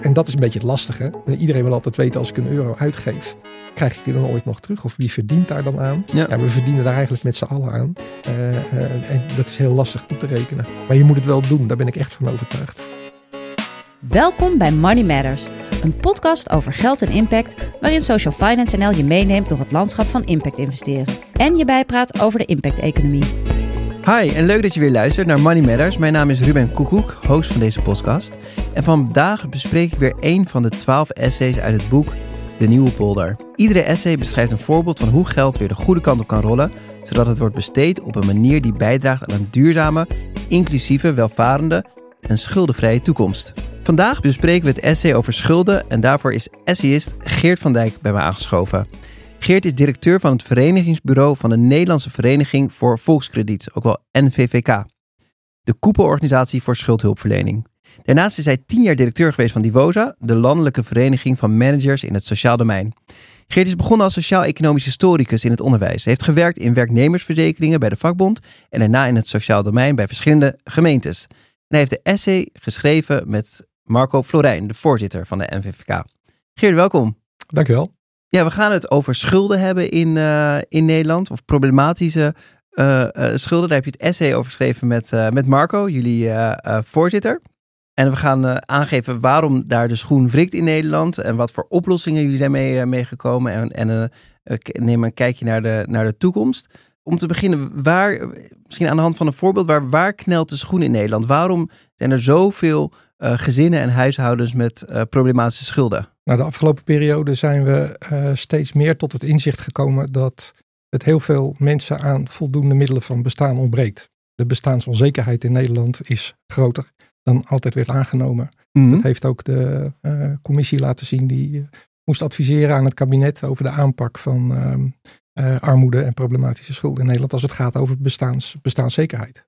En dat is een beetje het lastige. Iedereen wil altijd weten als ik een euro uitgeef, krijg ik die dan ooit nog terug? Of wie verdient daar dan aan? Ja. we verdienen daar eigenlijk met z'n allen aan. Eh, eh, en dat is heel lastig toe te rekenen. Maar je moet het wel doen, daar ben ik echt van overtuigd. Welkom bij Money Matters, een podcast over geld en impact, waarin Social Finance NL je meeneemt door het landschap van impact investeren en je bijpraat over de impact-economie. Hi en leuk dat je weer luistert naar Money Matters. Mijn naam is Ruben Koekoek, host van deze podcast. En vandaag bespreek ik weer een van de twaalf essays uit het boek De Nieuwe Polder. Iedere essay beschrijft een voorbeeld van hoe geld weer de goede kant op kan rollen, zodat het wordt besteed op een manier die bijdraagt aan een duurzame, inclusieve, welvarende en schuldenvrije toekomst. Vandaag bespreken we het essay over schulden en daarvoor is essayist Geert van Dijk bij me aangeschoven. Geert is directeur van het verenigingsbureau van de Nederlandse Vereniging voor Volkskrediet, ook wel NVVK. De koepelorganisatie voor schuldhulpverlening. Daarnaast is hij tien jaar directeur geweest van Divosa, de landelijke vereniging van managers in het sociaal domein. Geert is begonnen als sociaal-economisch historicus in het onderwijs. Hij heeft gewerkt in werknemersverzekeringen bij de vakbond en daarna in het sociaal domein bij verschillende gemeentes. En hij heeft de essay geschreven met Marco Florijn, de voorzitter van de NVVK. Geert, welkom. Dankjewel. Ja, we gaan het over schulden hebben in, uh, in Nederland. Of problematische uh, uh, schulden. Daar heb je het essay over geschreven met, met Marco, jullie voorzitter. En we gaan aangeven waarom daar de schoen wrikt in Nederland. En wat voor oplossingen jullie zijn mee, meegekomen. En, en neem een kijkje naar de, naar de toekomst. Om te beginnen, waar, misschien aan de hand van een voorbeeld, waar, waar knelt de schoen in Nederland? Waarom zijn er zoveel gezinnen en huishoudens met problematische schulden? Nou, de afgelopen periode zijn we uh, steeds meer tot het inzicht gekomen dat het heel veel mensen aan voldoende middelen van bestaan ontbreekt. De bestaansonzekerheid in Nederland is groter dan altijd werd aangenomen. Mm. Dat heeft ook de uh, commissie laten zien die uh, moest adviseren aan het kabinet over de aanpak van armoede en problematische schulden in Nederland als het gaat over bestaans, bestaanszekerheid.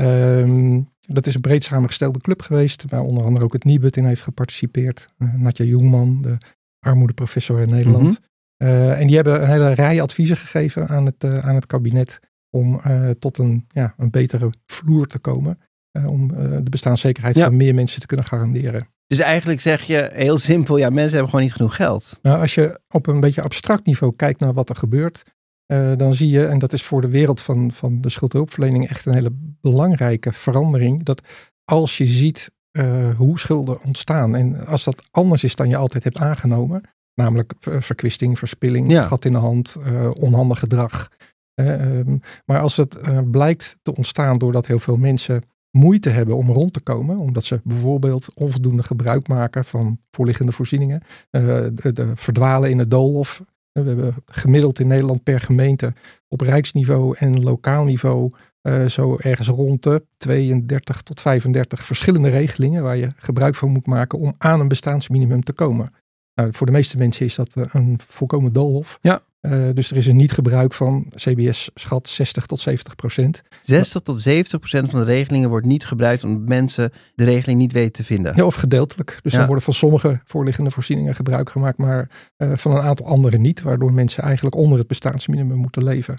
Um, dat is een breed samengestelde club geweest, waar onder andere ook het Nibud in heeft geparticipeerd. Uh, Natja Jongman, de armoedeprofessor in Nederland. Mm -hmm. uh, en die hebben een hele rij adviezen gegeven aan het, uh, aan het kabinet om tot een, ja, een betere vloer te komen. om de bestaanszekerheid ja. van meer mensen te kunnen garanderen. Dus eigenlijk zeg je heel simpel, ja, mensen hebben gewoon niet genoeg geld. Nou, als je op een beetje abstract niveau kijkt naar wat er gebeurt, uh, dan zie je, en dat is voor de wereld van, van de schuldhulpverlening echt een hele belangrijke verandering, dat als je ziet uh, hoe schulden ontstaan en als dat anders is dan je altijd hebt aangenomen, namelijk verkwisting, verspilling, ja. gat in de hand, uh, onhandig gedrag. Um, maar als het blijkt te ontstaan doordat heel veel mensen moeite hebben om rond te komen, omdat ze bijvoorbeeld onvoldoende gebruik maken van voorliggende voorzieningen, de, de verdwalen in het doolhof, we hebben gemiddeld in Nederland per gemeente op rijksniveau en lokaal niveau uh, zo ergens rond de 32 tot 35 verschillende regelingen waar je gebruik van moet maken om aan een bestaansminimum te komen. Nou, voor de meeste mensen is dat uh, een volkomen doolhof. Ja. Uh, dus er is een niet gebruik van, CBS schat 60 tot 70 procent. 60 tot 70 procent van de regelingen wordt niet gebruikt omdat mensen de regeling niet weten te vinden. Ja, of gedeeltelijk. Dus Ja. dan worden van sommige voorliggende voorzieningen gebruik gemaakt, maar uh, van een aantal andere niet. Waardoor mensen eigenlijk onder het bestaansminimum moeten leven.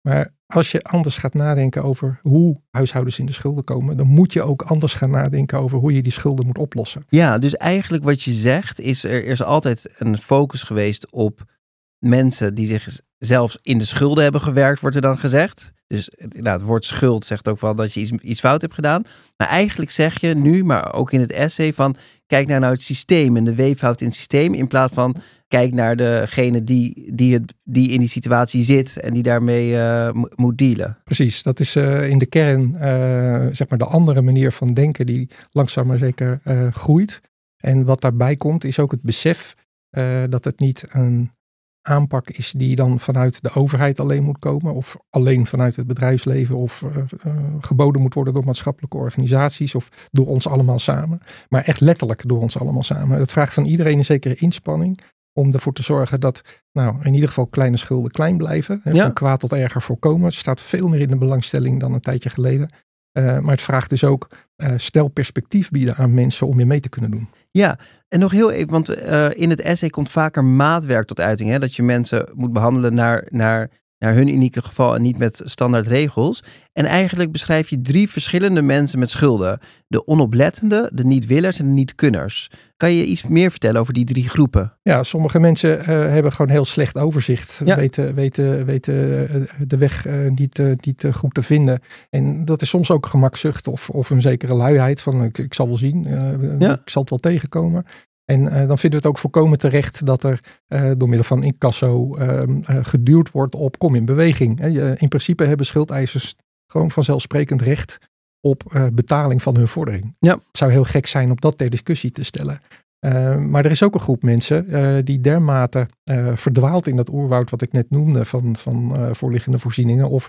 Maar als je anders gaat nadenken over hoe huishoudens in de schulden komen, dan moet je ook anders gaan nadenken over hoe je die schulden moet oplossen. Ja, dus eigenlijk wat je zegt is er is altijd een focus geweest op mensen die zich zelfs in de schulden hebben gewerkt, wordt er dan gezegd. Dus nou, het woord schuld zegt ook wel dat je iets, iets fout hebt gedaan. Maar eigenlijk zeg je nu, maar ook in het essay, van kijk naar nou het systeem en de weefhoud in het systeem. In plaats van kijk naar degene die, die, het, die in die situatie zit en die daarmee uh, moet dealen. Precies, dat is uh, in de kern uh, zeg maar de andere manier van denken die langzaam maar zeker groeit. En wat daarbij komt is ook het besef dat het niet een aanpak is die dan vanuit de overheid alleen moet komen, of alleen vanuit het bedrijfsleven, of uh, uh, geboden moet worden door maatschappelijke organisaties, of door ons allemaal samen. Maar echt letterlijk door ons allemaal samen. Het vraagt van iedereen een zekere inspanning om ervoor te zorgen dat, nou, in ieder geval kleine schulden klein blijven. Hè, Ja. Van kwaad tot erger voorkomen. Het staat veel meer in de belangstelling dan een tijdje geleden. Uh, maar het vraagt dus ook uh, stel perspectief bieden aan mensen om je mee te kunnen doen. Ja, en nog heel even, want uh, in het essay komt vaker maatwerk tot uiting. Hè? Dat je mensen moet behandelen naar, naar naar hun unieke geval en niet met standaard regels. En eigenlijk beschrijf je drie verschillende mensen met schulden. De onoplettende, de niet-willers en de niet-kunners. Kan je iets meer vertellen over die drie groepen? Ja, sommige mensen uh, hebben gewoon heel slecht overzicht. Ja. Weten, weten, weten de weg uh, niet, uh, niet goed te vinden. En dat is soms ook gemakzucht of, of een zekere luiheid van ik, ik zal wel zien. Ja. Ik zal het wel tegenkomen. En uh, dan vinden we het ook volkomen terecht dat er uh, door middel van incasso uh, geduwd wordt op kom in beweging. in principe hebben schuldeisers gewoon vanzelfsprekend recht op betaling van hun vordering. Ja. Het zou heel gek zijn om dat ter discussie te stellen. Uh, maar er is ook een groep mensen uh, die dermate uh, verdwaalt in dat oerwoud wat ik net noemde van, van voorliggende voorzieningen of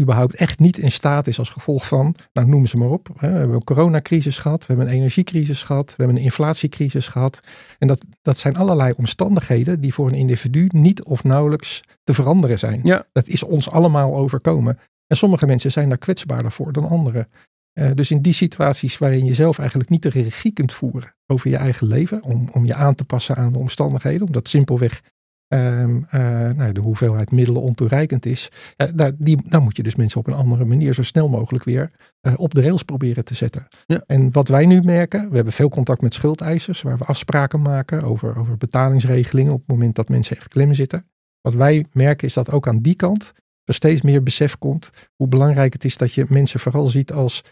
überhaupt echt niet in staat is als gevolg van, nou noem ze maar op. we hebben een coronacrisis gehad, we hebben een energiecrisis gehad, we hebben een inflatiecrisis gehad. En dat, dat zijn allerlei omstandigheden die voor een individu niet of nauwelijks te veranderen zijn. Ja. Dat is ons allemaal overkomen. En sommige mensen zijn daar kwetsbaarder voor dan anderen. Uh, dus in die situaties waarin je zelf eigenlijk niet de regie kunt voeren over je eigen leven, om, om je aan te passen aan de omstandigheden, omdat simpelweg um, uh, nou, de hoeveelheid middelen ontoereikend is, uh, daar, die, dan moet je dus mensen op een andere manier zo snel mogelijk weer op de rails proberen te zetten. Ja. En wat wij nu merken, we hebben veel contact met schuldeisers, waar we afspraken maken over, over betalingsregelingen op het moment dat mensen echt klem zitten. Wat wij merken is dat ook aan die kant er steeds meer besef komt hoe belangrijk het is dat je mensen vooral ziet als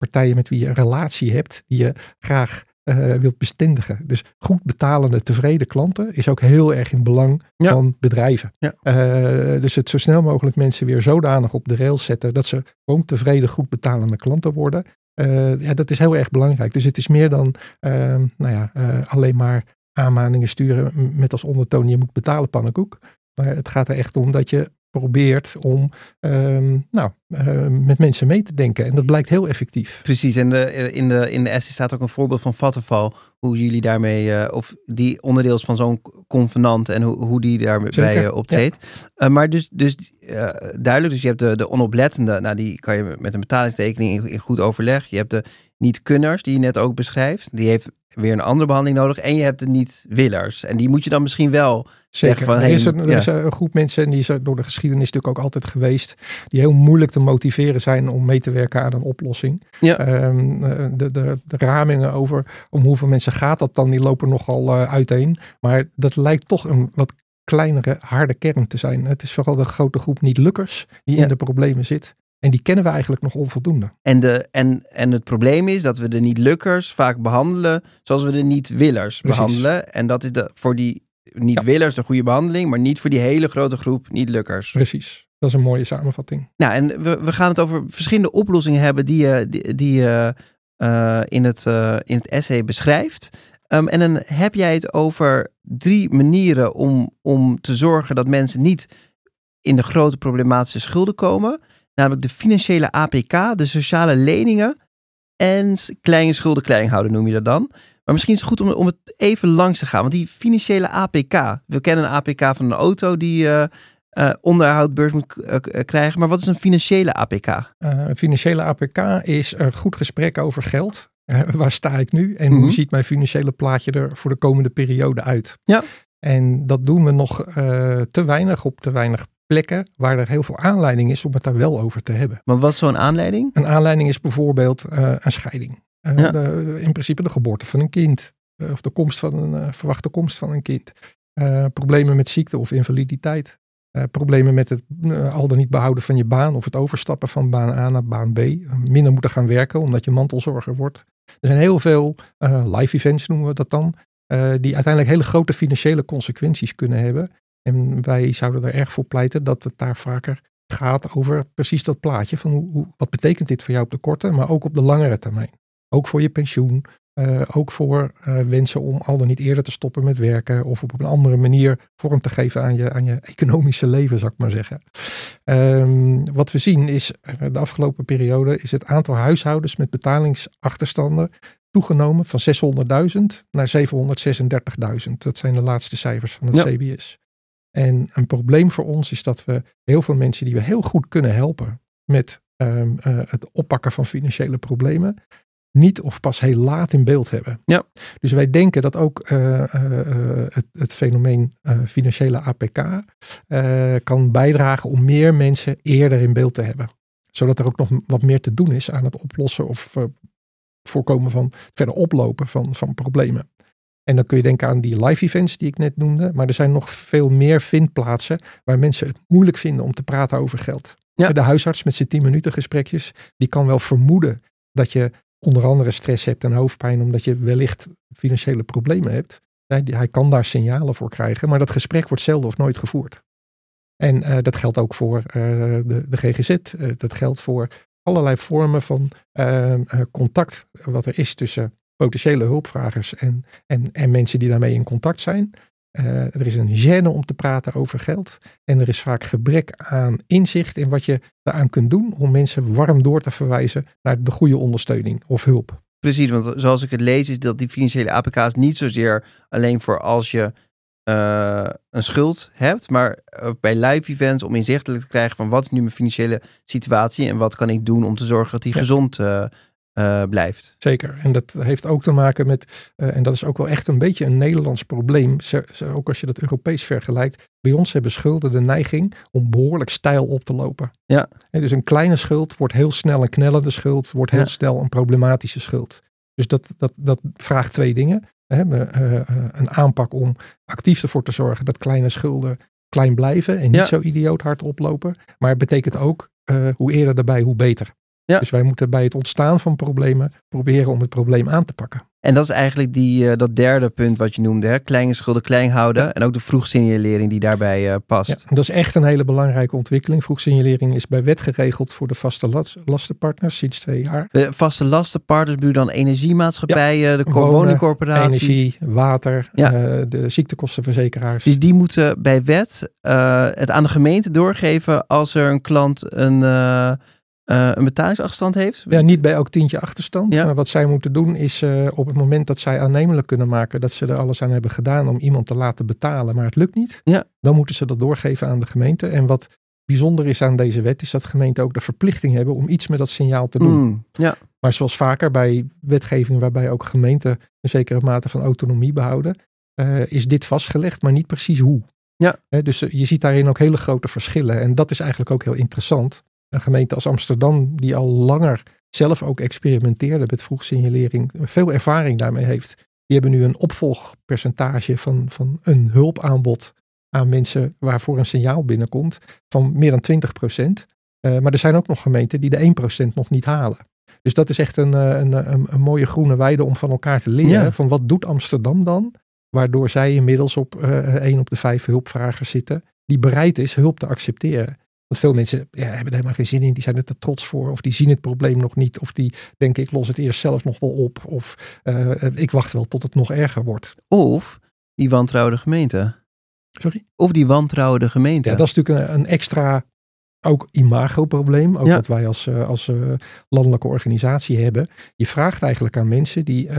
partijen met wie je een relatie hebt, die je graag uh, wilt bestendigen. Dus goed betalende, tevreden klanten is ook heel erg in belang van bedrijven. Ja. Uh, dus het zo snel mogelijk mensen weer zodanig op de rails zetten dat ze gewoon tevreden, goed betalende klanten worden. Uh, ja, dat is heel erg belangrijk. Dus het is meer dan ehm, nou ja, alleen maar aanmaningen sturen met als ondertoon je moet betalen pannenkoek. Maar het gaat er echt om dat je probeert om um, nou, uh, met mensen mee te denken. En dat blijkt heel effectief. Precies, en de, in de, in de essay staat ook een voorbeeld van Vattenfall. Hoe jullie daarmee, uh, of die onderdeel is van zo'n convenant en hoe, hoe die daarbij uh, optreedt. Ja. maar dus, dus duidelijk, dus je hebt de, de onoplettende, nou die kan je met een betalingsrekening in, in goed overleg. Je hebt de niet-kunners, die je net ook beschrijft. Die heeft weer een andere behandeling nodig. En je hebt de niet-willers. En die moet je dan misschien wel Zeker. van... Er, is een, er is een groep mensen, en die is door de geschiedenis natuurlijk ook altijd geweest, die heel moeilijk te motiveren zijn om mee te werken aan een oplossing. Ja. Um, de, de, de, ramingen over om hoeveel mensen gaat dat dan, die lopen nogal uh, uiteen. Maar dat lijkt toch een wat kleinere, harde kern te zijn. Het is vooral de grote groep niet-lukkers die ja. in de problemen zit. En die kennen we eigenlijk nog onvoldoende. En, de, en, en het probleem is dat we de niet-lukkers vaak behandelen zoals we de niet-willers behandelen. En dat is de, voor die niet-willers de goede behandeling, maar niet voor die hele grote groep niet-lukkers. Precies. Dat is een mooie samenvatting. Nou, en we, we gaan het over verschillende oplossingen hebben die je die, die, uh, in, het, uh, in het essay beschrijft. Um, en dan heb jij het over drie manieren om, om te zorgen dat mensen niet in de grote problematische schulden komen. Namelijk de financiële APK, de sociale leningen en kleine schulden klein houden noem je dat dan. Maar misschien is het goed om, om het even langs te gaan. Want die financiële APK, we kennen een APK van een auto die uh, uh, onderhoudbeurs moet uh, krijgen. Maar wat is een financiële APK? een financiële APK is een goed gesprek over geld. waar sta ik nu en hoe mhm. ziet mijn financiële plaatje er voor de komende periode uit? Ja. En dat doen we nog te weinig op te weinig plekken waar er heel veel aanleiding is om het daar wel over te hebben. Maar wat is zo'n aanleiding? Een aanleiding is bijvoorbeeld uh, een scheiding. Uh, ja. de, in principe de geboorte van een kind. Uh, of de komst van een verwachte komst van een kind. problemen met ziekte of invaliditeit. problemen met het al dan niet behouden van je baan of het overstappen van baan A naar baan B. minder moeten gaan werken omdat je mantelzorger wordt. Er zijn heel veel live events noemen we dat dan. die uiteindelijk hele grote financiële consequenties kunnen hebben. En wij zouden er erg voor pleiten dat het daar vaker gaat over precies dat plaatje van hoe, hoe, wat betekent dit voor jou op de korte, maar ook op de langere termijn. Ook voor je pensioen, uh, ook voor uh, wensen om al dan niet eerder te stoppen met werken of op een andere manier vorm te geven aan je, aan je economische leven, zou ik maar zeggen. Um, wat we zien is, uh, de afgelopen periode is het aantal huishoudens met betalingsachterstanden toegenomen van 600.000 naar 736.000. Dat zijn de laatste cijfers van het ja. CBS. En een probleem voor ons is dat we heel veel mensen die we heel goed kunnen helpen met um, uh, het oppakken van financiële problemen, niet of pas heel laat in beeld hebben. Ja. Dus wij denken dat ook uh, uh, het, het, fenomeen financiële APK kan bijdragen om meer mensen eerder in beeld te hebben. Zodat er ook nog wat meer te doen is aan het oplossen of voorkomen van verder oplopen van, van problemen. En dan kun je denken aan die live events die ik net noemde. Maar er zijn nog veel meer vindplaatsen waar mensen het moeilijk vinden om te praten over geld. Ja. De huisarts met zijn 10 minuten gesprekjes, die kan wel vermoeden dat je onder andere stress hebt en hoofdpijn omdat je wellicht financiële problemen hebt. Hij, kan daar signalen voor krijgen, maar dat gesprek wordt zelden of nooit gevoerd. En uh, dat geldt ook voor uh, de, de, GGZ. Uh, eh, dat geldt voor allerlei vormen van contact wat er is tussen potentiële hulpvragers en, en, en mensen die daarmee in contact zijn. Uh, er is een gêne om te praten over geld. En er is vaak gebrek aan inzicht in wat je daaraan kunt doen om mensen warm door te verwijzen naar de goede ondersteuning of hulp. Precies, want zoals ik het lees is dat die financiële APK's niet zozeer alleen voor als je uh, een schuld hebt, maar bij live events om inzichtelijk te krijgen van wat is nu mijn financiële situatie en wat kan ik doen om te zorgen dat die gezond uh, uh, blijft. Zeker. En dat heeft ook te maken met, uh, en dat is ook wel echt een beetje een Nederlands probleem, ook als je dat Europees vergelijkt. Bij ons hebben schulden de neiging om behoorlijk stijl op te lopen. Ja. En dus een kleine schuld wordt heel snel een knellende schuld, wordt heel snel een problematische schuld. Dus dat, dat, dat vraagt twee dingen. Hè? Uh, een aanpak om actief ervoor te zorgen dat kleine schulden klein blijven en niet zo idioot hard oplopen. Maar het betekent ook, hoe eerder daarbij, hoe beter. Ja. Dus wij moeten bij het ontstaan van problemen proberen om het probleem aan te pakken. En dat is eigenlijk die, uh, dat derde punt wat je noemde. Hè? Kleine schulden klein houden. En ook de vroegsignalering die daarbij uh, past. Ja, dat is echt een hele belangrijke ontwikkeling. Vroegsignalering is bij wet geregeld voor de vaste lastenpartners sinds twee jaar. De vaste lastenpartners bedoel dan energiemaatschappijen, de woningcorporaties. Energie, water, uh, de ziektekostenverzekeraars. Dus die moeten bij wet het aan de gemeente doorgeven als er een klant een uh, een betalingsachterstand heeft? Ja, niet bij elk tientje achterstand. Maar wat zij moeten doen is uh, op het moment dat zij aannemelijk kunnen maken dat ze er alles aan hebben gedaan om iemand te laten betalen, maar het lukt niet. Ja. Dan moeten ze dat doorgeven aan de gemeente. En wat bijzonder is aan deze wet is dat gemeenten ook de verplichting hebben om iets met dat signaal te doen. Mm, ja. Maar zoals vaker bij wetgeving waarbij ook gemeenten een zekere mate van autonomie behouden, uh, is dit vastgelegd, maar niet precies hoe. Ja. dus je ziet daarin ook hele grote verschillen. En dat is eigenlijk ook heel interessant een gemeente als Amsterdam, die al langer zelf ook experimenteerde met vroegsignalering, veel ervaring daarmee heeft. Die hebben nu een opvolgpercentage van, van een hulpaanbod aan mensen waarvoor een signaal binnenkomt van meer dan 20 procent. Uh, maar er zijn ook nog gemeenten die de 1 procent nog niet halen. Dus dat is echt een, eh, een, een, een, mooie groene weide om van elkaar te leren. Van wat doet Amsterdam dan? Waardoor zij inmiddels op uh, eh, 1 op de 5 hulpvragers zitten. Die bereid is hulp te accepteren. Want veel mensen ja, hebben er helemaal geen zin in. Die zijn er te trots voor. Of die zien het probleem nog niet. Of die denken ik los het eerst zelf nog wel op. Of uh, ik wacht wel tot het nog erger wordt. Of die wantrouwde gemeente. Sorry? Of die wantrouwde gemeente. Ja, dat is natuurlijk een, een extra ook imagoprobleem. Ook wat wij als, uh, als uh, landelijke organisatie hebben. Je vraagt eigenlijk aan mensen die uh,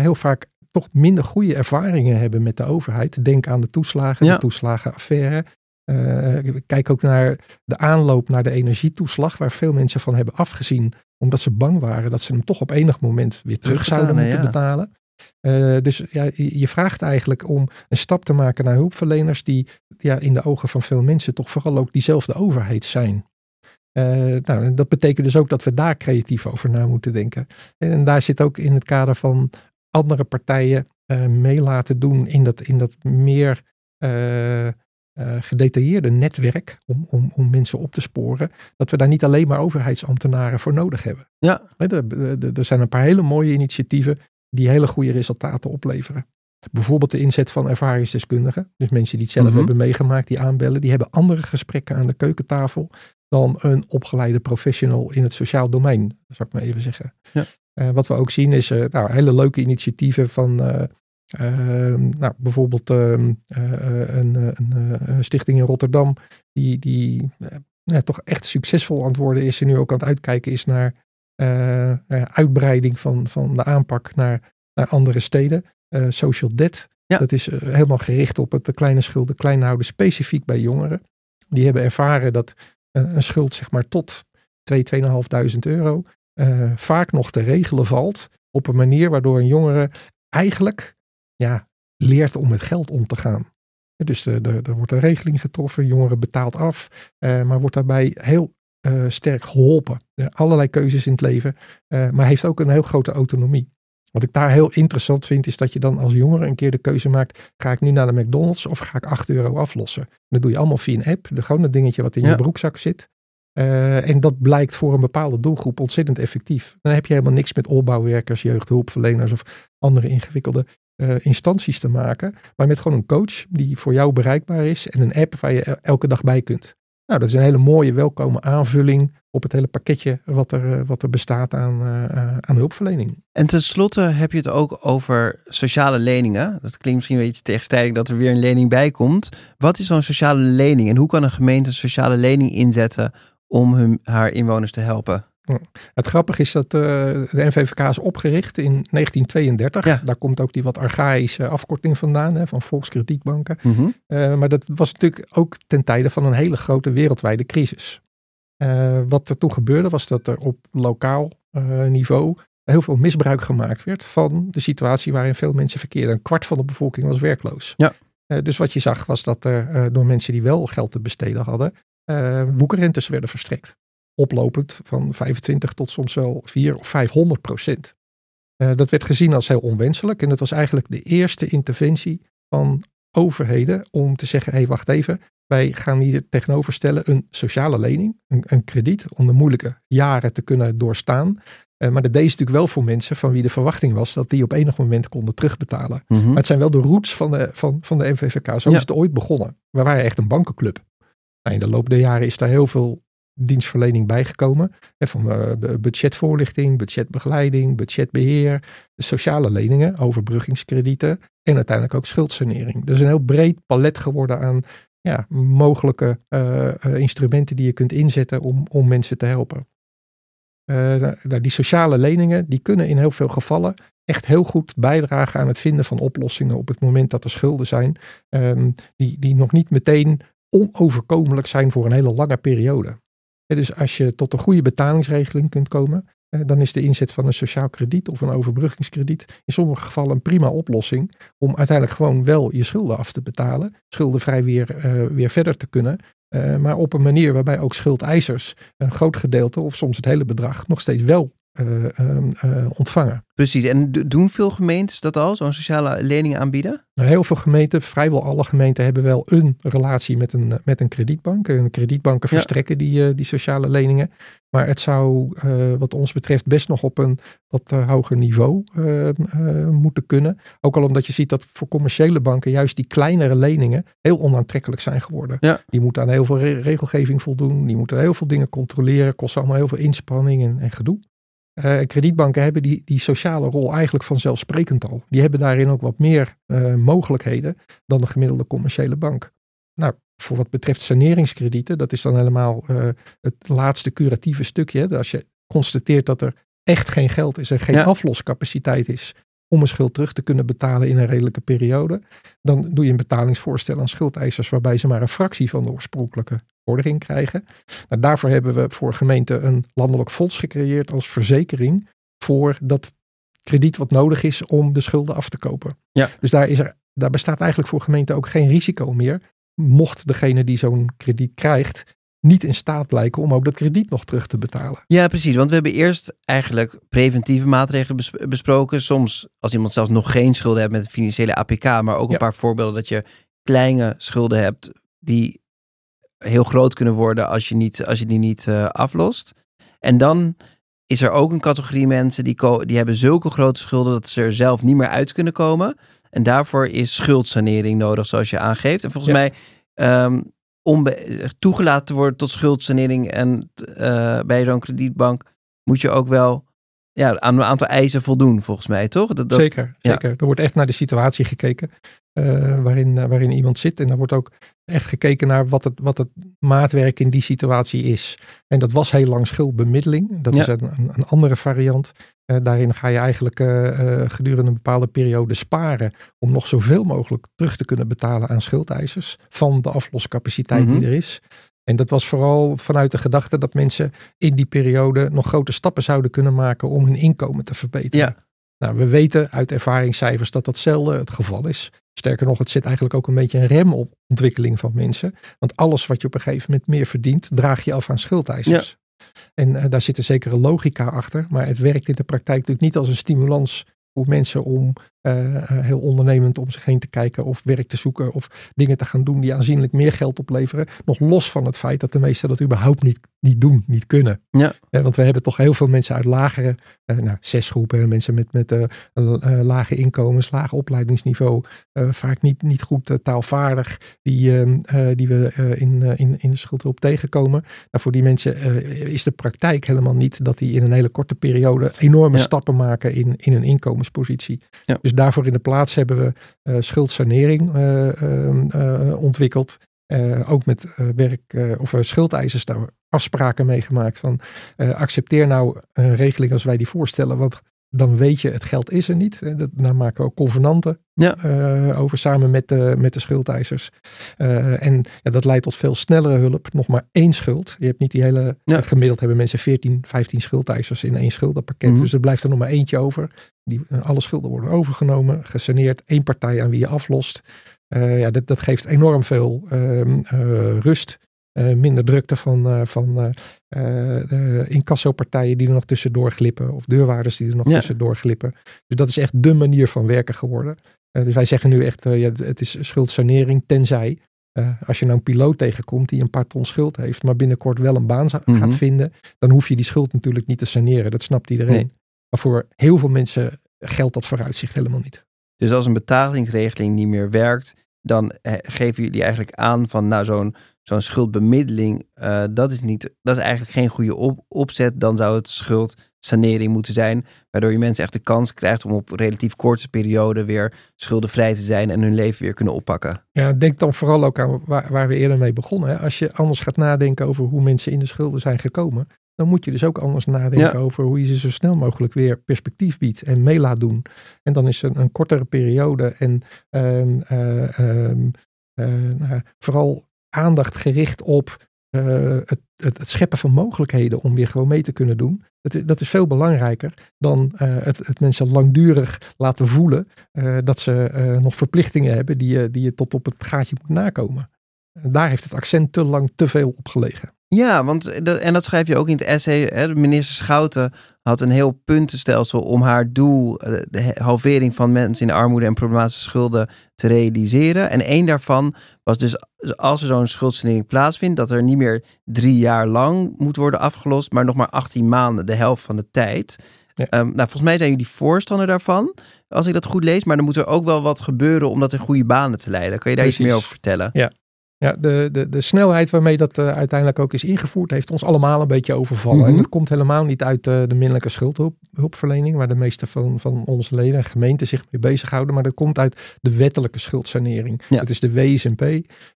heel vaak toch minder goede ervaringen hebben met de overheid. Denk aan de toeslagen, ja. de toeslagenaffaire. Uh, kijk ook naar de aanloop naar de energietoeslag, waar veel mensen van hebben afgezien, omdat ze bang waren dat ze hem toch op enig moment weer terug zouden moeten betalen. Uh, dus ja, je vraagt eigenlijk om een stap te maken naar hulpverleners die ja, in de ogen van veel mensen toch vooral ook diezelfde overheid zijn. Uh, nou, dat betekent dus ook dat we daar creatief over na moeten denken. En daar zit ook in het kader van andere partijen uh, mee laten doen in dat, in dat meer uh, gedetailleerde netwerk om, om, om mensen op te sporen, dat we daar niet alleen maar overheidsambtenaren voor nodig hebben. Ja. Er zijn een paar hele mooie initiatieven die hele goede resultaten opleveren. Bijvoorbeeld de inzet van ervaringsdeskundigen. Dus mensen die het zelf mhm. hebben meegemaakt, die aanbellen. Die hebben andere gesprekken aan de keukentafel dan een opgeleide professional in het sociaal domein, zou ik maar even zeggen. Ja. Uh, wat we ook zien is uh, nou, hele leuke initiatieven van nou, bijvoorbeeld ehm, eh, eh, een, eh, een, stichting in Rotterdam, die, die toch echt succesvol aan het worden is en nu ook aan het uitkijken is naar uitbreiding van, van de aanpak naar, naar andere steden. social debt, ja. dat is helemaal gericht op het kleine schulden klein houden, specifiek bij jongeren. Die hebben ervaren dat een schuld zeg maar tot 2, 2.500 euro vaak nog te regelen valt op een manier waardoor een jongere eigenlijk ja, leert om met geld om te gaan. Dus er wordt een regeling getroffen, jongere betaalt af, maar wordt daarbij heel sterk geholpen. allerlei keuzes in het leven, maar heeft ook een heel grote autonomie. Wat ik daar heel interessant vind, is dat je dan als jongere een keer de keuze maakt: ga ik nu naar de McDonald's of ga ik 8 euro aflossen? Dat doe je allemaal via een app, de, gewoon dat dingetje wat in je broekzak zit. En dat blijkt voor een bepaalde doelgroep ontzettend effectief. Dan heb je helemaal niks met opbouwwerkers, jeugdhulpverleners of andere ingewikkelde uh, instanties te maken. Maar met gewoon een coach die voor jou bereikbaar is en een app waar je elke dag bij kunt. Nou, dat is een hele mooie, welkome aanvulling op het hele pakketje wat er, eh, wat er bestaat aan, uh, aan hulpverlening. En tenslotte heb je het ook over sociale leningen. Dat klinkt misschien een beetje tegenstrijdig dat er weer een lening bij komt. Wat is zo'n sociale lening en hoe kan een gemeente een sociale lening inzetten om hun, haar inwoners te helpen? Het grappige is dat uh, de NVVK is opgericht in 1932. Daar komt ook die wat archaïsche afkorting vandaan, hè, van volkskredietbanken. Mhm. Uh, maar dat was natuurlijk ook ten tijde van een hele grote wereldwijde crisis. Uh, wat er toen gebeurde was dat er op lokaal niveau heel veel misbruik gemaakt werd van de situatie waarin veel mensen verkeerden. Een kwart van de bevolking was werkloos. Ja. dus wat je zag was dat er door mensen die wel geld te besteden hadden, woekerrentes werden verstrekt oplopend van 25 tot soms wel 4 of 500 procent. Uh, dat werd gezien als heel onwenselijk en dat was eigenlijk de eerste interventie van overheden om te zeggen, hé hey, wacht even, wij gaan hier tegenover stellen een sociale lening, een, een krediet om de moeilijke jaren te kunnen doorstaan. Uh, maar dat deed natuurlijk wel voor mensen van wie de verwachting was dat die op enig moment konden terugbetalen. Mhm. Maar het zijn wel de roots van de, van, van de MVVK. Zo is het ooit begonnen. We waren echt een bankenclub. Nou, in de loop der jaren is daar heel veel dienstverlening bijgekomen. Van uh, budgetvoorlichting, budgetbegeleiding, budgetbeheer, sociale leningen, overbruggingskredieten en uiteindelijk ook schuldsanering. Dus een heel breed palet geworden aan ja, mogelijke uh, instrumenten die je kunt inzetten om, om mensen te helpen. Uh, die sociale leningen die kunnen in heel veel gevallen echt heel goed bijdragen aan het vinden van oplossingen op het moment dat er schulden zijn, um, die, die nog niet meteen onoverkomelijk zijn voor een hele lange periode. Dus als je tot een goede betalingsregeling kunt komen, dan is de inzet van een sociaal krediet of een overbruggingskrediet in sommige gevallen een prima oplossing om uiteindelijk gewoon wel je schulden af te betalen, schuldenvrij weer, uh, weer verder te kunnen, uh, maar op een manier waarbij ook schuldeisers een groot gedeelte of soms het hele bedrag nog steeds wel ontvangen. Precies, en doen veel gemeentes dat al, zo'n sociale lening aanbieden? Nou, heel veel gemeenten, vrijwel alle gemeenten hebben wel een relatie met een, met een kredietbank. En kredietbanken verstrekken die, die sociale leningen. Maar het zou wat ons betreft best nog op een wat hoger niveau moeten kunnen. Ook al omdat je ziet dat voor commerciële banken juist die kleinere leningen heel onaantrekkelijk zijn geworden. Ja. Die moeten aan heel veel regelgeving voldoen. Die moeten heel veel dingen controleren. Kost allemaal heel veel inspanning en, en gedoe. Uh, kredietbanken hebben die, die sociale rol eigenlijk vanzelfsprekend al. Die hebben daarin ook wat meer uh, mogelijkheden dan de gemiddelde commerciële bank. Nou, voor wat betreft saneringskredieten, dat is dan helemaal uh, het laatste curatieve stukje. Als je constateert dat er echt geen geld is en geen ja. afloscapaciteit is om een schuld terug te kunnen betalen in een redelijke periode, dan doe je een betalingsvoorstel aan schuldeisers waarbij ze maar een fractie van de oorspronkelijke vordering krijgen. Nou, daarvoor hebben we voor gemeenten een landelijk fonds gecreëerd als verzekering voor dat krediet wat nodig is om de schulden af te kopen. Ja. Dus daar, is er, daar bestaat eigenlijk voor gemeenten ook geen risico meer. Mocht degene die zo'n krediet krijgt niet in staat blijken om ook dat krediet nog terug te betalen. Ja, precies. Want we hebben eerst eigenlijk preventieve maatregelen besproken. Soms als iemand zelfs nog geen schulden heeft met financiële APK, maar ook een paar voorbeelden dat je kleine schulden hebt die heel groot kunnen worden als je, niet, als je die niet uh, aflost. En dan is er ook een categorie mensen die, die hebben zulke grote schulden dat ze er zelf niet meer uit kunnen komen. En daarvoor is schuldsanering nodig, zoals je aangeeft. En volgens mij um, om toegelaten te worden tot schuldsanering en uh, bij zo'n kredietbank moet je ook wel ja, aan een aantal eisen voldoen, volgens mij, toch? Dat, dat, zeker, zeker. Er wordt echt naar de situatie gekeken uh, waarin, uh, waarin iemand zit. En er wordt ook echt gekeken naar wat het, wat het maatwerk in die situatie is. En dat was heel lang schuldbemiddeling. Dat is een, een, andere variant. Uh, daarin ga je eigenlijk gedurende een bepaalde periode sparen om nog zoveel mogelijk terug te kunnen betalen aan schuldeisers van de afloscapaciteit die mhm. er is. En dat was vooral vanuit de gedachte dat mensen in die periode nog grote stappen zouden kunnen maken om hun inkomen te verbeteren. Ja. Nou, we weten uit ervaringscijfers dat dat zelden het geval is. Sterker nog, het zit eigenlijk ook een beetje een rem op ontwikkeling van mensen. Want alles wat je op een gegeven moment meer verdient, draag je af aan schuldeisers. En uh, daar zit een zekere logica achter. Maar het werkt in de praktijk natuurlijk niet als een stimulans voor mensen om uh, heel ondernemend om zich heen te kijken of werk te zoeken of dingen te gaan doen die aanzienlijk meer geld opleveren. Nog los van het feit dat de meesten dat überhaupt niet, niet doen, niet kunnen. Ja. Want we hebben toch heel veel mensen uit lagere, uh, nou, zes groepen, mensen met, met lage inkomens, laag opleidingsniveau, vaak niet, niet goed taalvaardig, die, ehm, die we in, in, in de schuldhulp tegenkomen. Nou, voor die mensen is de praktijk helemaal niet dat die in een hele korte periode enorme ja. stappen maken in, in een inkomenspositie. Ja. Dus daarvoor in de plaats hebben we uh, schuldsanering uh, uh, ontwikkeld. ook met werk of schuldeisers daar afspraken mee gemaakt van accepteer nou een regeling als wij die voorstellen. Want dan weet je, het geld is er niet. Dat, daar maken we ook convenanten ja. uh, over samen met de, met de schuldeisers. Uh, en ja, dat leidt tot veel snellere hulp. Nog maar één schuld. Je hebt niet die hele. Ja. Gemiddeld hebben mensen 14, 15 schuldeisers in één schuldenpakket. Mhm. Dus er blijft er nog maar eentje over. Die, alle schulden worden overgenomen, gesaneerd. één partij aan wie je aflost. ja, dat, dat geeft enorm veel ehm, rust. Uh, minder drukte van, uh, van uh, incassopartijen die er nog tussendoor glippen. Of deurwaarders die er nog Ja. tussendoor glippen. Dus dat is echt de manier van werken geworden. dus wij zeggen nu echt, ja, het is schuldsanering tenzij. als je nou een piloot tegenkomt die een paar ton schuld heeft, maar binnenkort wel een baan za- Mhm. gaat vinden, dan hoef je die schuld natuurlijk niet te saneren. Dat snapt iedereen. Nee. Maar voor heel veel mensen geldt dat vooruitzicht helemaal niet. Dus als een betalingsregeling niet meer werkt, dan eh, geven jullie eigenlijk aan van nou zo'n zo'n schuldbemiddeling, uh, dat, is niet, dat is eigenlijk geen goede op, opzet. Dan zou het schuldsanering moeten zijn, waardoor je mensen echt de kans krijgt om op relatief korte periode weer schuldenvrij te zijn en hun leven weer kunnen oppakken. Ja, denk dan vooral ook aan waar, waar we eerder mee begonnen. Hè. Als je anders gaat nadenken over hoe mensen in de schulden zijn gekomen, dan moet je dus ook anders nadenken Ja. over hoe je ze zo snel mogelijk weer perspectief biedt en mee laat doen. En dan is een, een kortere periode en ehm, eh, ehm, eh, nou, vooral aandacht gericht op uh, het, het, het, scheppen van mogelijkheden om weer gewoon mee te kunnen doen. Dat is, dat is veel belangrijker dan uh, het, het, mensen langdurig laten voelen uh, dat ze nog verplichtingen hebben die je, die je tot op het gaatje moet nakomen. Daar heeft het accent te lang te veel op gelegen. Ja, want dat, en dat schrijf je ook in het essay. Hè, minister Schouten had een heel puntenstelsel om haar doel, de halvering van mensen in armoede en problematische schulden, te realiseren. En één daarvan was dus als er zo'n schuldsanering plaatsvindt, dat er niet meer drie jaar lang moet worden afgelost, maar nog maar 18 maanden, de helft van de tijd. Ja. Um, nou, volgens mij zijn jullie voorstander daarvan, als ik dat goed lees. Maar dan moet er ook wel wat gebeuren om dat in goede banen te leiden. Kan je daar Precies. iets meer over vertellen? Ja. Ja, de, de, de snelheid waarmee dat uh, uiteindelijk ook is ingevoerd, heeft ons allemaal een beetje overvallen. Mhm. En dat komt helemaal niet uit uh, de minderlijke schuldhulpverlening, waar de meeste van, van onze leden en gemeenten zich mee bezighouden. Maar dat komt uit de wettelijke schuldsanering. Ja. Dat is de WSNP.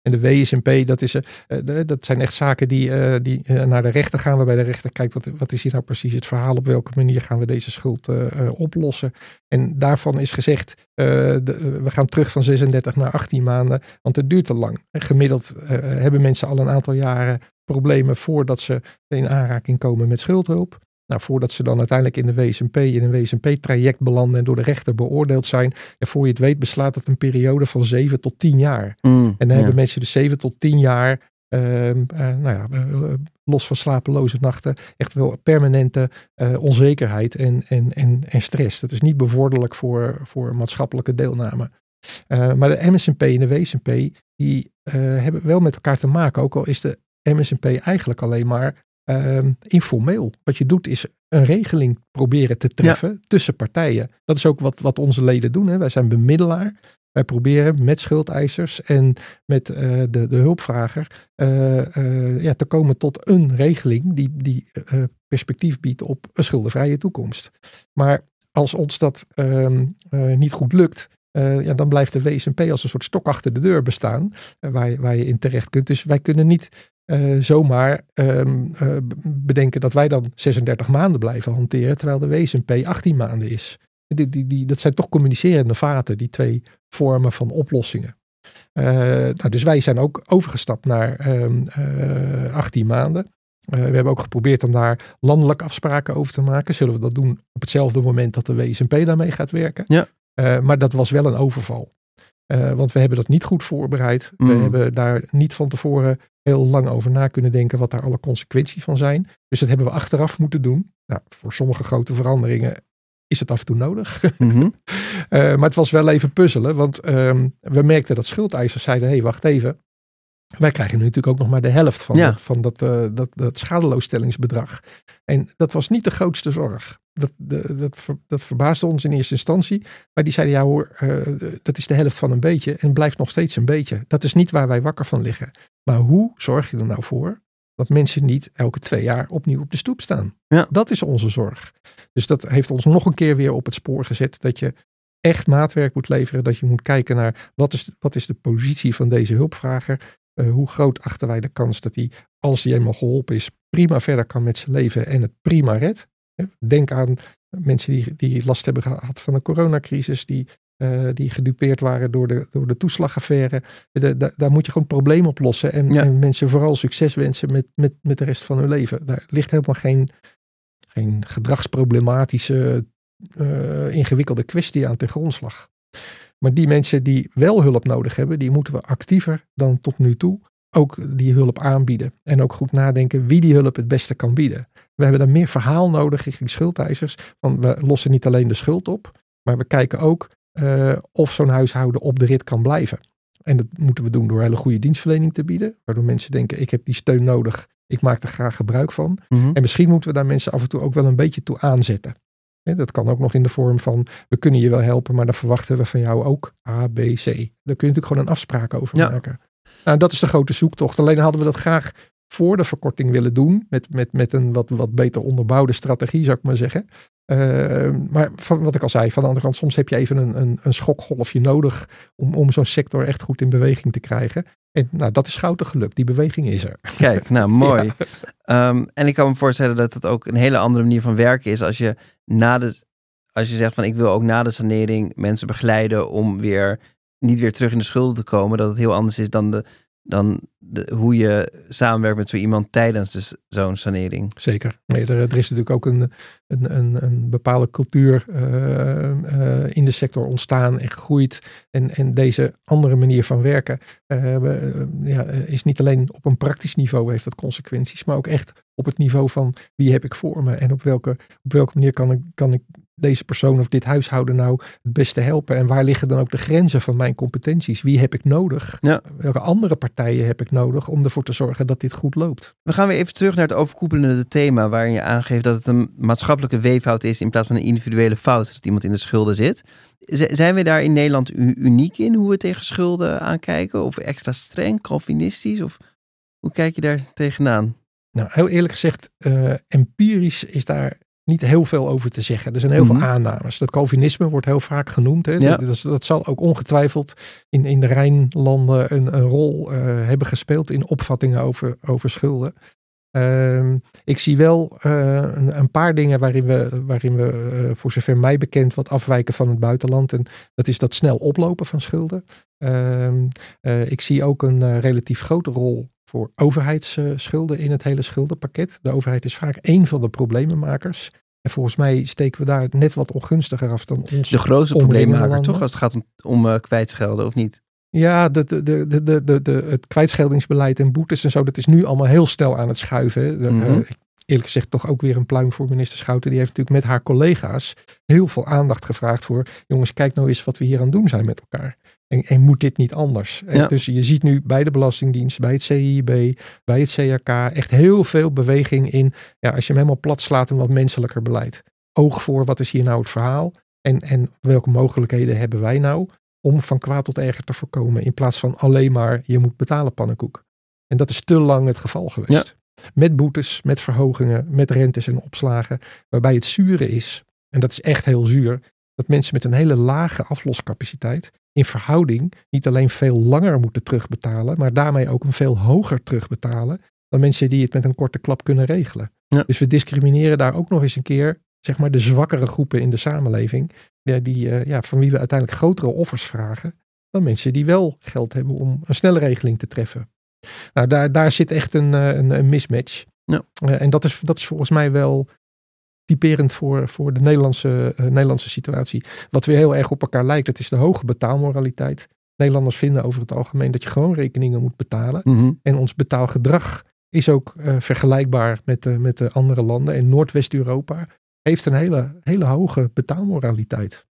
En de WSNP, dat, is, uh, de, dat zijn echt zaken die, die naar de rechter gaan, waarbij de rechter kijkt, wat, wat is hier nou precies het verhaal, op welke manier gaan we deze schuld oplossen. En daarvan is gezegd, de, we gaan terug van 36 naar 18 maanden, want het duurt te lang. En gemiddeld uh, hebben mensen al een aantal jaren problemen voordat ze in aanraking komen met schuldhulp. Nou, voordat ze dan uiteindelijk in de WSNP, in een WSNP-traject belanden en door de rechter beoordeeld zijn. Ja, voor je het weet beslaat het een periode van 7 tot 10 jaar. Mm, en dan ja. hebben mensen dus 7 tot 10 jaar, nou ja, los van slapeloze nachten, echt wel permanente uh, onzekerheid en, en, en, en stress. Dat is niet bevorderlijk voor, voor maatschappelijke deelname. Uh, maar de MSNP en de WSNP, die uh, hebben wel met elkaar te maken. Ook al is de MSNP eigenlijk alleen maar uh, informeel. Wat je doet is een regeling proberen te treffen ja. tussen partijen. Dat is ook wat, wat onze leden doen. Hè. Wij zijn bemiddelaar. Wij proberen met schuldeisers en met uh, de, de hulpvrager uh, ja, te komen tot een regeling die, die perspectief biedt op een schuldenvrije toekomst. Maar als ons dat um, niet goed lukt, ja, dan blijft de WSNP als een soort stok achter de deur bestaan, waar, je, waar je in terecht kunt. Dus wij kunnen niet zomaar um, bedenken dat wij dan 36 maanden blijven hanteren, terwijl de WSNP 18 maanden is. Die, die, die, dat zijn toch communicerende vaten, die twee vormen van oplossingen. nou, dus wij zijn ook overgestapt naar 18 ehm, maanden. we hebben ook geprobeerd om daar landelijke afspraken over te maken. Zullen we dat doen op hetzelfde moment dat de WSMP daarmee gaat werken? Ja. maar dat was wel een overval. want we hebben dat niet goed voorbereid. We Mm. hebben daar niet van tevoren heel lang over na kunnen denken wat daar alle consequenties van zijn. Dus dat hebben we achteraf moeten doen. Nou, voor sommige grote veranderingen is het af en toe nodig. Mhm. Eh, maar het was wel even puzzelen, want ehm, we merkten dat schuldeisers zeiden, hé, hey, wacht even. Wij krijgen nu natuurlijk ook nog maar de helft van, Ja. dat, van dat, eh, dat, dat schadeloosstellingsbedrag. En dat was niet de grootste zorg. Dat, de, dat, ver- dat verbaasde ons in eerste instantie. Maar die zeiden, ja hoor, eh, dat is de helft van een beetje en blijft nog steeds een beetje. Dat is niet waar wij wakker van liggen. Maar hoe zorg je er nou voor dat mensen niet elke twee jaar opnieuw op de stoep staan? Ja. Dat is onze zorg. Dus dat heeft ons nog een keer weer op het spoor gezet dat je echt maatwerk moet leveren. Dat je moet kijken naar wat is, wat is de positie van deze hulpvrager. Eh, hoe groot achten wij de kans dat hij, als hij eenmaal geholpen is, prima verder kan met zijn leven en het prima redt. Denk aan mensen die, die last hebben gehad van de coronacrisis, die, eh, die gedupeerd waren door de, door de toeslagaffaire. De- de- daar moet je gewoon het probleem oplossen en, Ja. en mensen vooral succes wensen met, met, met de rest van hun leven. Daar ligt helemaal geen, geen gedragsproblematische, eh, ingewikkelde kwestie aan ten grondslag. Maar die mensen die wel hulp nodig hebben, die moeten we actiever dan tot nu toe ook die hulp aanbieden. En ook goed nadenken wie die hulp het beste kan bieden. We hebben daar meer verhaal nodig richting schuldeisers. Want we lossen niet alleen de schuld op, maar we kijken ook eh, of zo'n huishouden op de rit kan blijven. En dat moeten we doen door hele goede dienstverlening te bieden. Waardoor mensen denken, ik heb die steun nodig, ik maak er graag gebruik van. Mhm. En misschien moeten we daar mensen af en toe ook wel een beetje toe aanzetten. Dat kan ook nog in de vorm van, we kunnen je wel helpen, maar dan verwachten we van jou ook A, B, C. Daar kun je natuurlijk gewoon een afspraak over Ja. maken. Nou, dat is de grote zoektocht. Alleen hadden we dat graag voor de verkorting willen doen. Met, met, met een wat, wat beter onderbouwde strategie, zou ik maar zeggen. Eh, maar van, wat ik al zei, van de andere kant, soms heb je even een, een, een schokgolfje nodig om, om zo'n sector echt goed in beweging te krijgen. En nou, dat is gouden gelukt. Die beweging is er. Kijk, nou mooi. Ehm, en ik kan me voorstellen dat het ook een hele andere manier van werken is als je na de, als je zegt van ik wil ook na de sanering mensen begeleiden om weer niet weer terug in de schulden te komen, dat het heel anders is dan, de, dan hoe je samenwerkt met zo iemand tijdens zo'n sanering. Zeker. Er, er is natuurlijk ook een, een, een, een bepaalde cultuur eh, eh, in de sector ontstaan en gegroeid. En, en deze andere manier van werken we- eh, ja, is niet alleen op een praktisch niveau heeft dat consequenties, maar ook echt op het niveau van wie heb ik voor me en op welke, op welke manier kan ik, kan ik deze persoon of dit huishouden nou het beste helpen? En waar liggen dan ook de grenzen van mijn competenties? Wie heb ik nodig? Ja. Welke andere partijen heb ik nodig om ervoor te zorgen dat dit goed loopt? We gaan weer even terug naar het overkoepelende thema waarin je aangeeft dat het een maatschappelijke weeffout is in plaats van een individuele fout dat iemand in de schulden zit. Zijn we daar in Nederland uniek in hoe we tegen schulden aankijken? Of extra streng, calvinistisch? Of hoe kijk je daar tegenaan? Nou, heel eerlijk gezegd, eh, empirisch is daar niet heel veel over te zeggen. Er zijn heel Mhm. veel aannames. Dat Calvinisme wordt heel vaak genoemd. Hè. Ja. Dat, dat, zal ook ongetwijfeld in, in de Rijnlanden een, een rol eh, hebben gespeeld in opvattingen over, over schulden. Ehm, ik zie wel eh, een, een paar dingen waarin we, waarin we eh, voor zover mij bekend, wat afwijken van het buitenland. En dat is dat snel oplopen van schulden. Ehm, eh, ik zie ook een relatief grote rol voor overheidsschulden in het hele schuldenpakket. De overheid is vaak één van de problemenmakers. En volgens mij steken we daar net wat ongunstiger af dan ons. De grootste probleemmaker toch als het gaat om, om eh, kwijtschelden of niet? Ja, de, de, de, de, de, het kwijtscheldingsbeleid en boetes en zo, dat is nu allemaal heel snel aan het schuiven. Eerlijk gezegd toch ook weer een pluim voor minister Schouten. Die heeft natuurlijk met haar collega's heel veel aandacht gevraagd voor, jongens, kijk nou eens wat we hier aan het doen zijn met elkaar. En, en moet dit niet anders? En Ja. Dus je ziet nu bij de Belastingdienst, bij het CIB, bij het CRK echt heel veel beweging in, ja, als je hem helemaal plat slaat, een wat menselijker beleid. Oog voor, wat is hier nou het verhaal? En, en welke mogelijkheden hebben wij nou om van kwaad tot erger te voorkomen. In plaats van alleen maar je moet betalen pannenkoek. En dat is te lang het geval geweest. Met boetes, met verhogingen, met rentes en opslagen. Waarbij het zure is, en dat is echt heel zuur, dat mensen met een hele lage afloscapaciteit in verhouding niet alleen veel langer moeten terugbetalen, maar daarmee ook een veel hoger terugbetalen dan mensen die het met een korte klap kunnen regelen. Ja. Dus we discrimineren daar ook nog eens een keer, zeg maar, de zwakkere groepen in de samenleving, ja, die, eh, ja, van wie we uiteindelijk grotere offers vragen dan mensen die wel geld hebben om een snelle regeling te treffen. Nou, daar, daar zit echt een, een, een mismatch. Ja. en dat is, dat is volgens mij wel typerend voor, voor de Nederlandse, Nederlandse situatie. Wat weer heel erg op elkaar lijkt, dat is de hoge betaalmoraliteit. Nederlanders vinden over het algemeen dat je gewoon rekeningen moet betalen. Mhm. En ons betaalgedrag is ook uh, vergelijkbaar met, de, met de andere landen. En Noordwest-Europa heeft een hele, hele hoge betaalmoraliteit.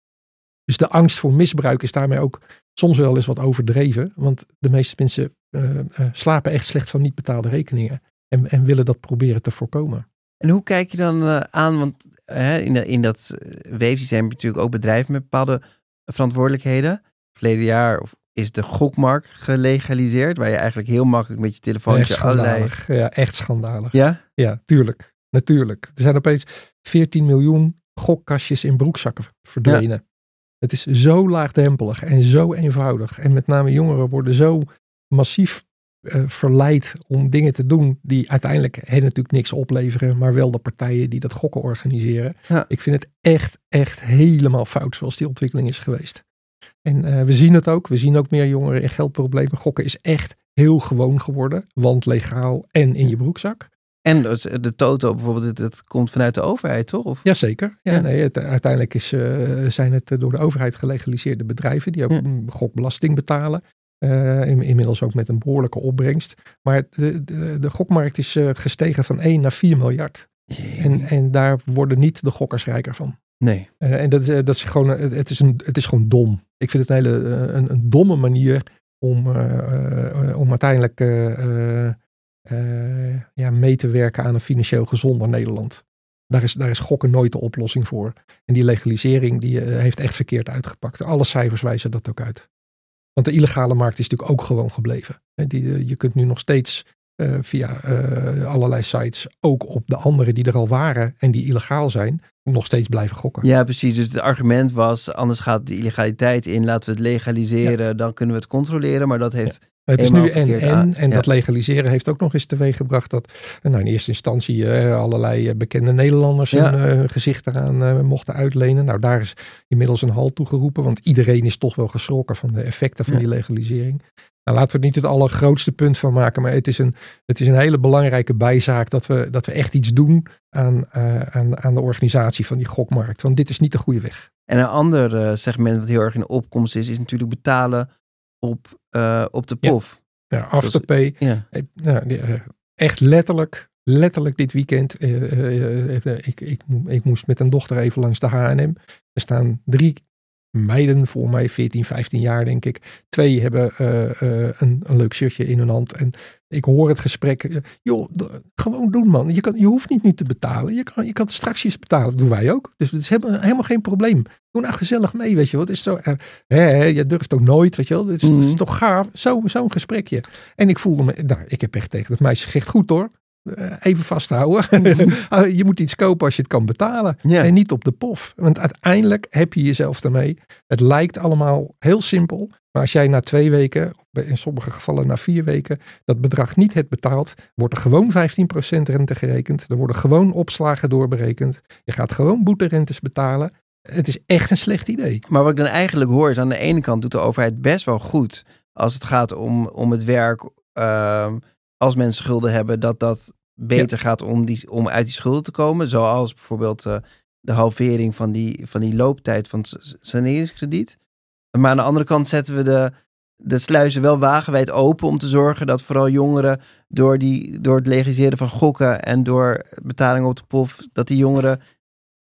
Dus de angst voor misbruik is daarmee ook soms wel eens wat overdreven. Want de meeste mensen uh, uh, slapen echt slecht van niet betaalde rekeningen. En, en willen dat proberen te voorkomen. En hoe kijk je dan aan? Want in, de, in dat weefsysteem heb je natuurlijk ook bedrijven met bepaalde verantwoordelijkheden verleden jaar of is de gokmarkt gelegaliseerd, waar je eigenlijk heel makkelijk met je telefoontje echt allerlei... Ja, echt schandalig. Ja? Ja, tuurlijk. Natuurlijk. Er zijn opeens 14 miljoen gokkastjes in broekzakken verdwenen. Het is zo laagdrempelig en zo eenvoudig. En met name jongeren worden zo massief uh, verleid om dingen te doen die uiteindelijk hen natuurlijk niks opleveren, maar wel de partijen die dat gokken organiseren. Ja. Ik vind het echt, echt helemaal fout zoals die ontwikkeling is geweest. En uh, we zien het ook. We zien ook meer jongeren in geldproblemen. Gokken is echt heel gewoon geworden. Want legaal en in je broekzak. En de toto bijvoorbeeld, dat komt vanuit de overheid, toch? Of? Jazeker. Ja, Ja. Nee, het, uiteindelijk is, uh, zijn het door de overheid gelegaliseerde bedrijven die ook Ja. gokbelasting betalen. Uh, in, inmiddels ook met een behoorlijke opbrengst. Maar de, de, de gokmarkt is uh, gestegen van 1 naar 4 miljard. En, en daar worden niet de gokkers rijker van. Nee. En dat, is, dat is gewoon, het, is een, het is gewoon dom. Ik vind het een hele een, een domme manier om, om uiteindelijk ja, mee te werken aan een financieel gezonder Nederland. Daar is, daar is gokken nooit de oplossing voor. En die legalisering die, heeft echt verkeerd uitgepakt. Alle cijfers wijzen dat ook uit. Want de illegale markt is natuurlijk ook gewoon gebleven. Die, je kunt nu nog steeds via allerlei sites, ook op de andere die er al waren en die illegaal zijn, nog steeds blijven gokken. Ja, precies. Dus het argument was, anders gaat de illegaliteit in, laten we het legaliseren, ja. dan kunnen we het controleren. Maar dat heeft. Ja. Het is nu en en. aan. En Ja. dat legaliseren heeft ook nog eens teweeg gebracht dat nou, in eerste instantie eh, allerlei bekende Nederlanders Ja. hun eh, gezicht eraan eh, mochten uitlenen. Nou, daar is inmiddels een halt toegeroepen, want iedereen is toch wel geschrokken van de effecten van Ja. die legalisering. Nou, laten we er niet het allergrootste punt van maken, maar het is een, het is een hele belangrijke bijzaak dat we, dat we echt iets doen aan, eh, aan, aan de organisatie van die gokmarkt. Want dit is niet de goede weg. En een ander eh, segment wat heel erg in opkomst is, is natuurlijk betalen op, eh, op de pof. Ja, Afterpay, Ja. Eh, nou, eh, echt letterlijk, letterlijk dit weekend. eh, ik, ik, ik moest met een dochter even langs de H&M. Er staan drie meiden voor mij, 14, 15 jaar denk ik. Twee hebben eh, eh, een, een leuk shirtje in hun hand. En ik hoor het gesprek. eh, joh, gewoon doen man. Je, kan, je hoeft niet nu te betalen. Je kan, je kan straks eens betalen. Dat doen wij ook. Dus het is helemaal, helemaal geen probleem. Doe nou gezellig mee, weet je. Het is zo, hè, je durft ook nooit, weet je wel. Het is, Mhm. toch gaaf. Zo- Zo'n gesprekje. En ik voelde me, nou, ik heb echt tegen dat meisje gezegd, goed hoor. Eh, even vasthouden. Ah, je moet iets kopen als je het kan betalen. Ja. En niet op de pof. Want uiteindelijk heb je jezelf ermee. Het lijkt allemaal heel simpel. Maar als jij na twee weken, in sommige gevallen na vier weken, dat bedrag niet hebt betaald, wordt er gewoon 15% rente gerekend. Er worden gewoon opslagen doorberekend. Je gaat gewoon boeterentes betalen. Het is echt een slecht idee. Maar wat ik dan eigenlijk hoor is aan de ene kant doet de overheid best wel goed als het gaat om, om het werk. ehm, als mensen schulden hebben, dat dat beter gaat om, die, om uit die schulden te komen. Zoals bijvoorbeeld eh, de halvering van die, van die looptijd van het saneringskrediet. Maar aan de andere kant zetten we de, de sluizen wel wagenwijd open om te zorgen dat vooral jongeren door, die, door het legaliseren van gokken en door betaling op de pof, dat die jongeren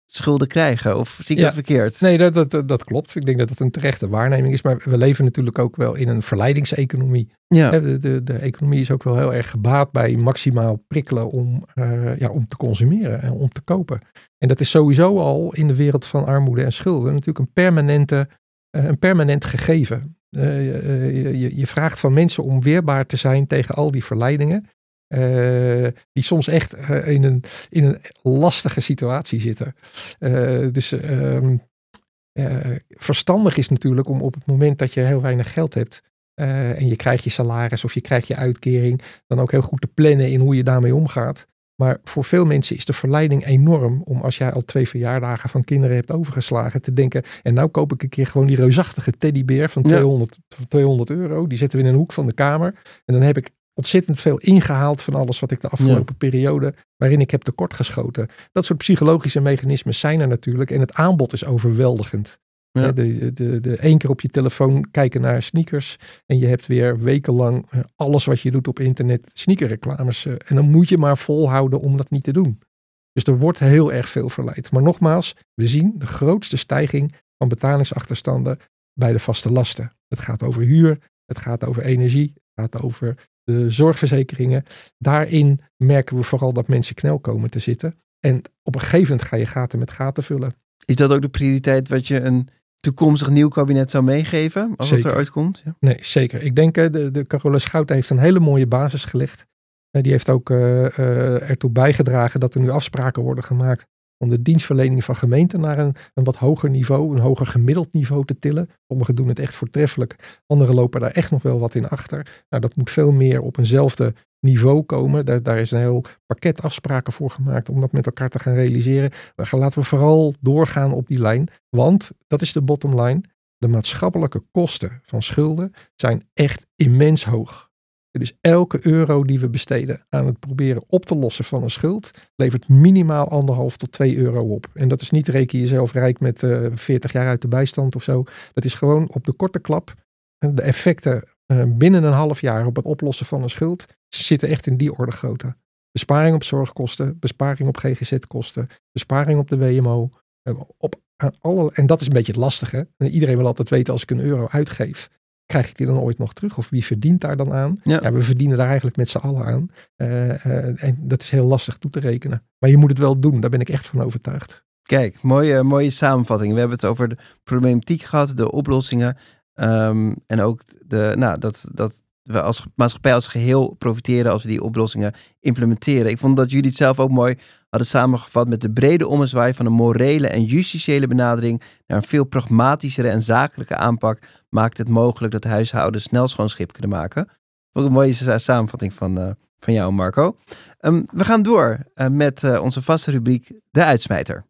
schulden krijgen. Of zie ik Ja. dat verkeerd? Nee, dat, dat, dat klopt. Ik denk dat dat een terechte waarneming is. Maar we leven natuurlijk ook wel in een verleidingseconomie. Ja. De, de, de economie is ook wel heel erg gebaat bij maximaal prikkelen om, eh, ja, om te consumeren en om te kopen. En dat is sowieso al in de wereld van armoede en schulden natuurlijk een, permanente, eh, een permanent gegeven. Eh, je, je, je vraagt van mensen om weerbaar te zijn tegen al die verleidingen. Eh, die soms echt eh, in, een, in een lastige situatie zitten. Eh, dus ehm, eh, verstandig is natuurlijk om op het moment dat je heel weinig geld hebt. en je krijgt je salaris of je krijgt je uitkering. dan ook heel goed te plannen in hoe je daarmee omgaat. Maar voor veel mensen is de verleiding enorm om als jij al twee verjaardagen van kinderen hebt overgeslagen te denken. En nou koop ik een keer gewoon die reusachtige teddybeer van 200, 200 euro. Die zetten we in een hoek van de kamer. En dan heb ik ontzettend veel ingehaald van alles wat ik de afgelopen periode waarin ik heb tekortgeschoten. Dat soort psychologische mechanismes zijn er natuurlijk. En het aanbod is overweldigend. Ja. De, de, de één keer op je telefoon kijken naar sneakers. En je hebt weer wekenlang eh, alles wat je doet op internet sneakerreclames. eh, En dan moet je maar volhouden om dat niet te doen. Dus er wordt heel erg veel verleid. Maar nogmaals, we zien de grootste stijging van betalingsachterstanden bij de vaste lasten. Het gaat over huur, het gaat over energie, het gaat over de zorgverzekeringen. Daarin merken we vooral dat mensen knel komen te zitten. En op een gegeven moment ga je gaten met gaten vullen. Is dat ook de prioriteit wat je een toekomstig nieuw kabinet zou meegeven? Als het Zeker. er ooit komt? Ja. Nee, zeker. Ik denk, eh, de, de Carola Schouten heeft een hele mooie basis gelegd. Eh, Die heeft ook eh, ertoe bijgedragen dat er nu afspraken worden gemaakt om de dienstverlening van gemeenten naar een, een wat hoger niveau, een hoger gemiddeld niveau te tillen. Sommigen doen het echt voortreffelijk, anderen lopen daar echt nog wel wat in achter. Nou, dat moet veel meer op eenzelfde niveau komen. Daar, daar is een heel pakket afspraken voor gemaakt om dat met elkaar te gaan realiseren. Gaan, laten we vooral doorgaan op die lijn, want dat is de bottom line. De maatschappelijke kosten van schulden zijn echt immens hoog. Dus elke euro die we besteden aan het proberen op te lossen van een schuld, levert minimaal anderhalf tot twee euro op. En dat is niet reken jezelf rijk met eh 40 jaar uit de bijstand of zo. Dat is gewoon op de korte klap. eh, De effecten eh, binnen een half jaar op het oplossen van een schuld zitten echt in die orde grootte. Besparing op zorgkosten, besparing op GGZ-kosten, besparing op de WMO. Op aan alle, en dat is een beetje het lastige. Iedereen wil altijd weten als ik een euro uitgeef, krijg ik die dan ooit nog terug? Of wie verdient daar dan aan? Ja. Ja, we verdienen daar eigenlijk met z'n allen aan. Eh, eh, en dat is heel lastig toe te rekenen. Maar je moet het wel doen, daar ben ik echt van overtuigd. Kijk, mooie, mooie samenvatting. We hebben het over de problematiek gehad, de oplossingen. ehm, en ook de, nou, dat, dat we als maatschappij als geheel profiteren als we die oplossingen implementeren. Ik vond dat jullie het zelf ook mooi hadden samengevat met de brede ommezwaai van een morele en justitiële benadering naar een veel pragmatischere en zakelijke aanpak maakt het mogelijk dat huishoudens snel schoon schip kunnen maken. Ook een mooie sa- samenvatting van, eh, van jou, Marco. Ehm, we gaan door eh, met eh, onze vaste rubriek De Uitsmijter.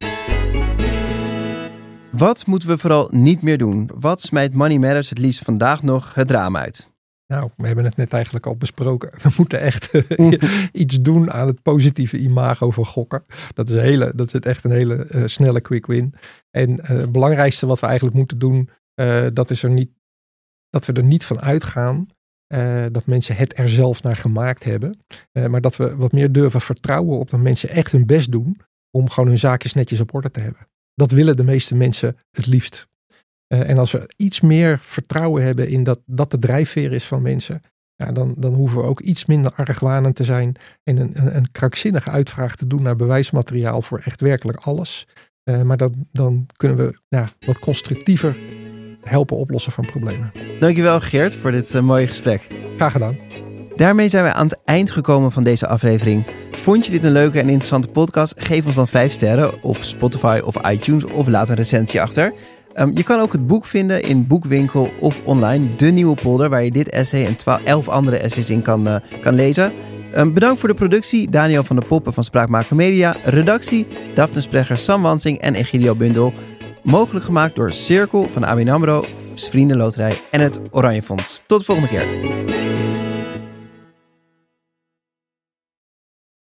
Wat moeten we vooral niet meer doen? Wat smijt Money Matters het liefst vandaag nog het raam uit? Nou, we hebben het net eigenlijk al besproken. We moeten echt eh, iets doen aan het positieve imago van gokken. Dat is, hele, dat is echt een hele eh, snelle quick win. En eh, het belangrijkste wat we eigenlijk moeten doen, dat is er niet, dat we er niet van uitgaan dat mensen het er zelf naar gemaakt hebben. Maar dat we wat meer durven vertrouwen op dat mensen echt hun best doen om gewoon hun zaakjes netjes op orde te hebben. Dat willen de meeste mensen het liefst. Eh, en als we iets meer vertrouwen hebben in dat dat de drijfveer is van mensen, ja, dan, dan hoeven we ook iets minder argwanend te zijn en een, een, een krankzinnige uitvraag te doen naar bewijsmateriaal voor echt werkelijk alles. Eh, maar dat, dan kunnen we ja, wat constructiever helpen oplossen van problemen. Dankjewel Geert voor dit eh, mooie gesprek. Graag gedaan. Daarmee zijn we aan het eind gekomen van deze aflevering. Vond je dit een leuke en interessante podcast? Geef ons dan 5 sterren op Spotify of iTunes of laat een recensie achter. Ehm, je kan ook het boek vinden in boekwinkel of online. De Nieuwe Polder, waar je dit essay en 12, 11 andere essays in kan, eh, kan lezen. Ehm, bedankt voor de productie, Daniel van der Poppen van Spraakmaker Media. Redactie, Daphne Sprecher, Sam Wansing en Egidio Bundel. Mogelijk gemaakt door Cirkel van ABN AMRO, Vriendenloterij en het Oranje Fonds. Tot de volgende keer.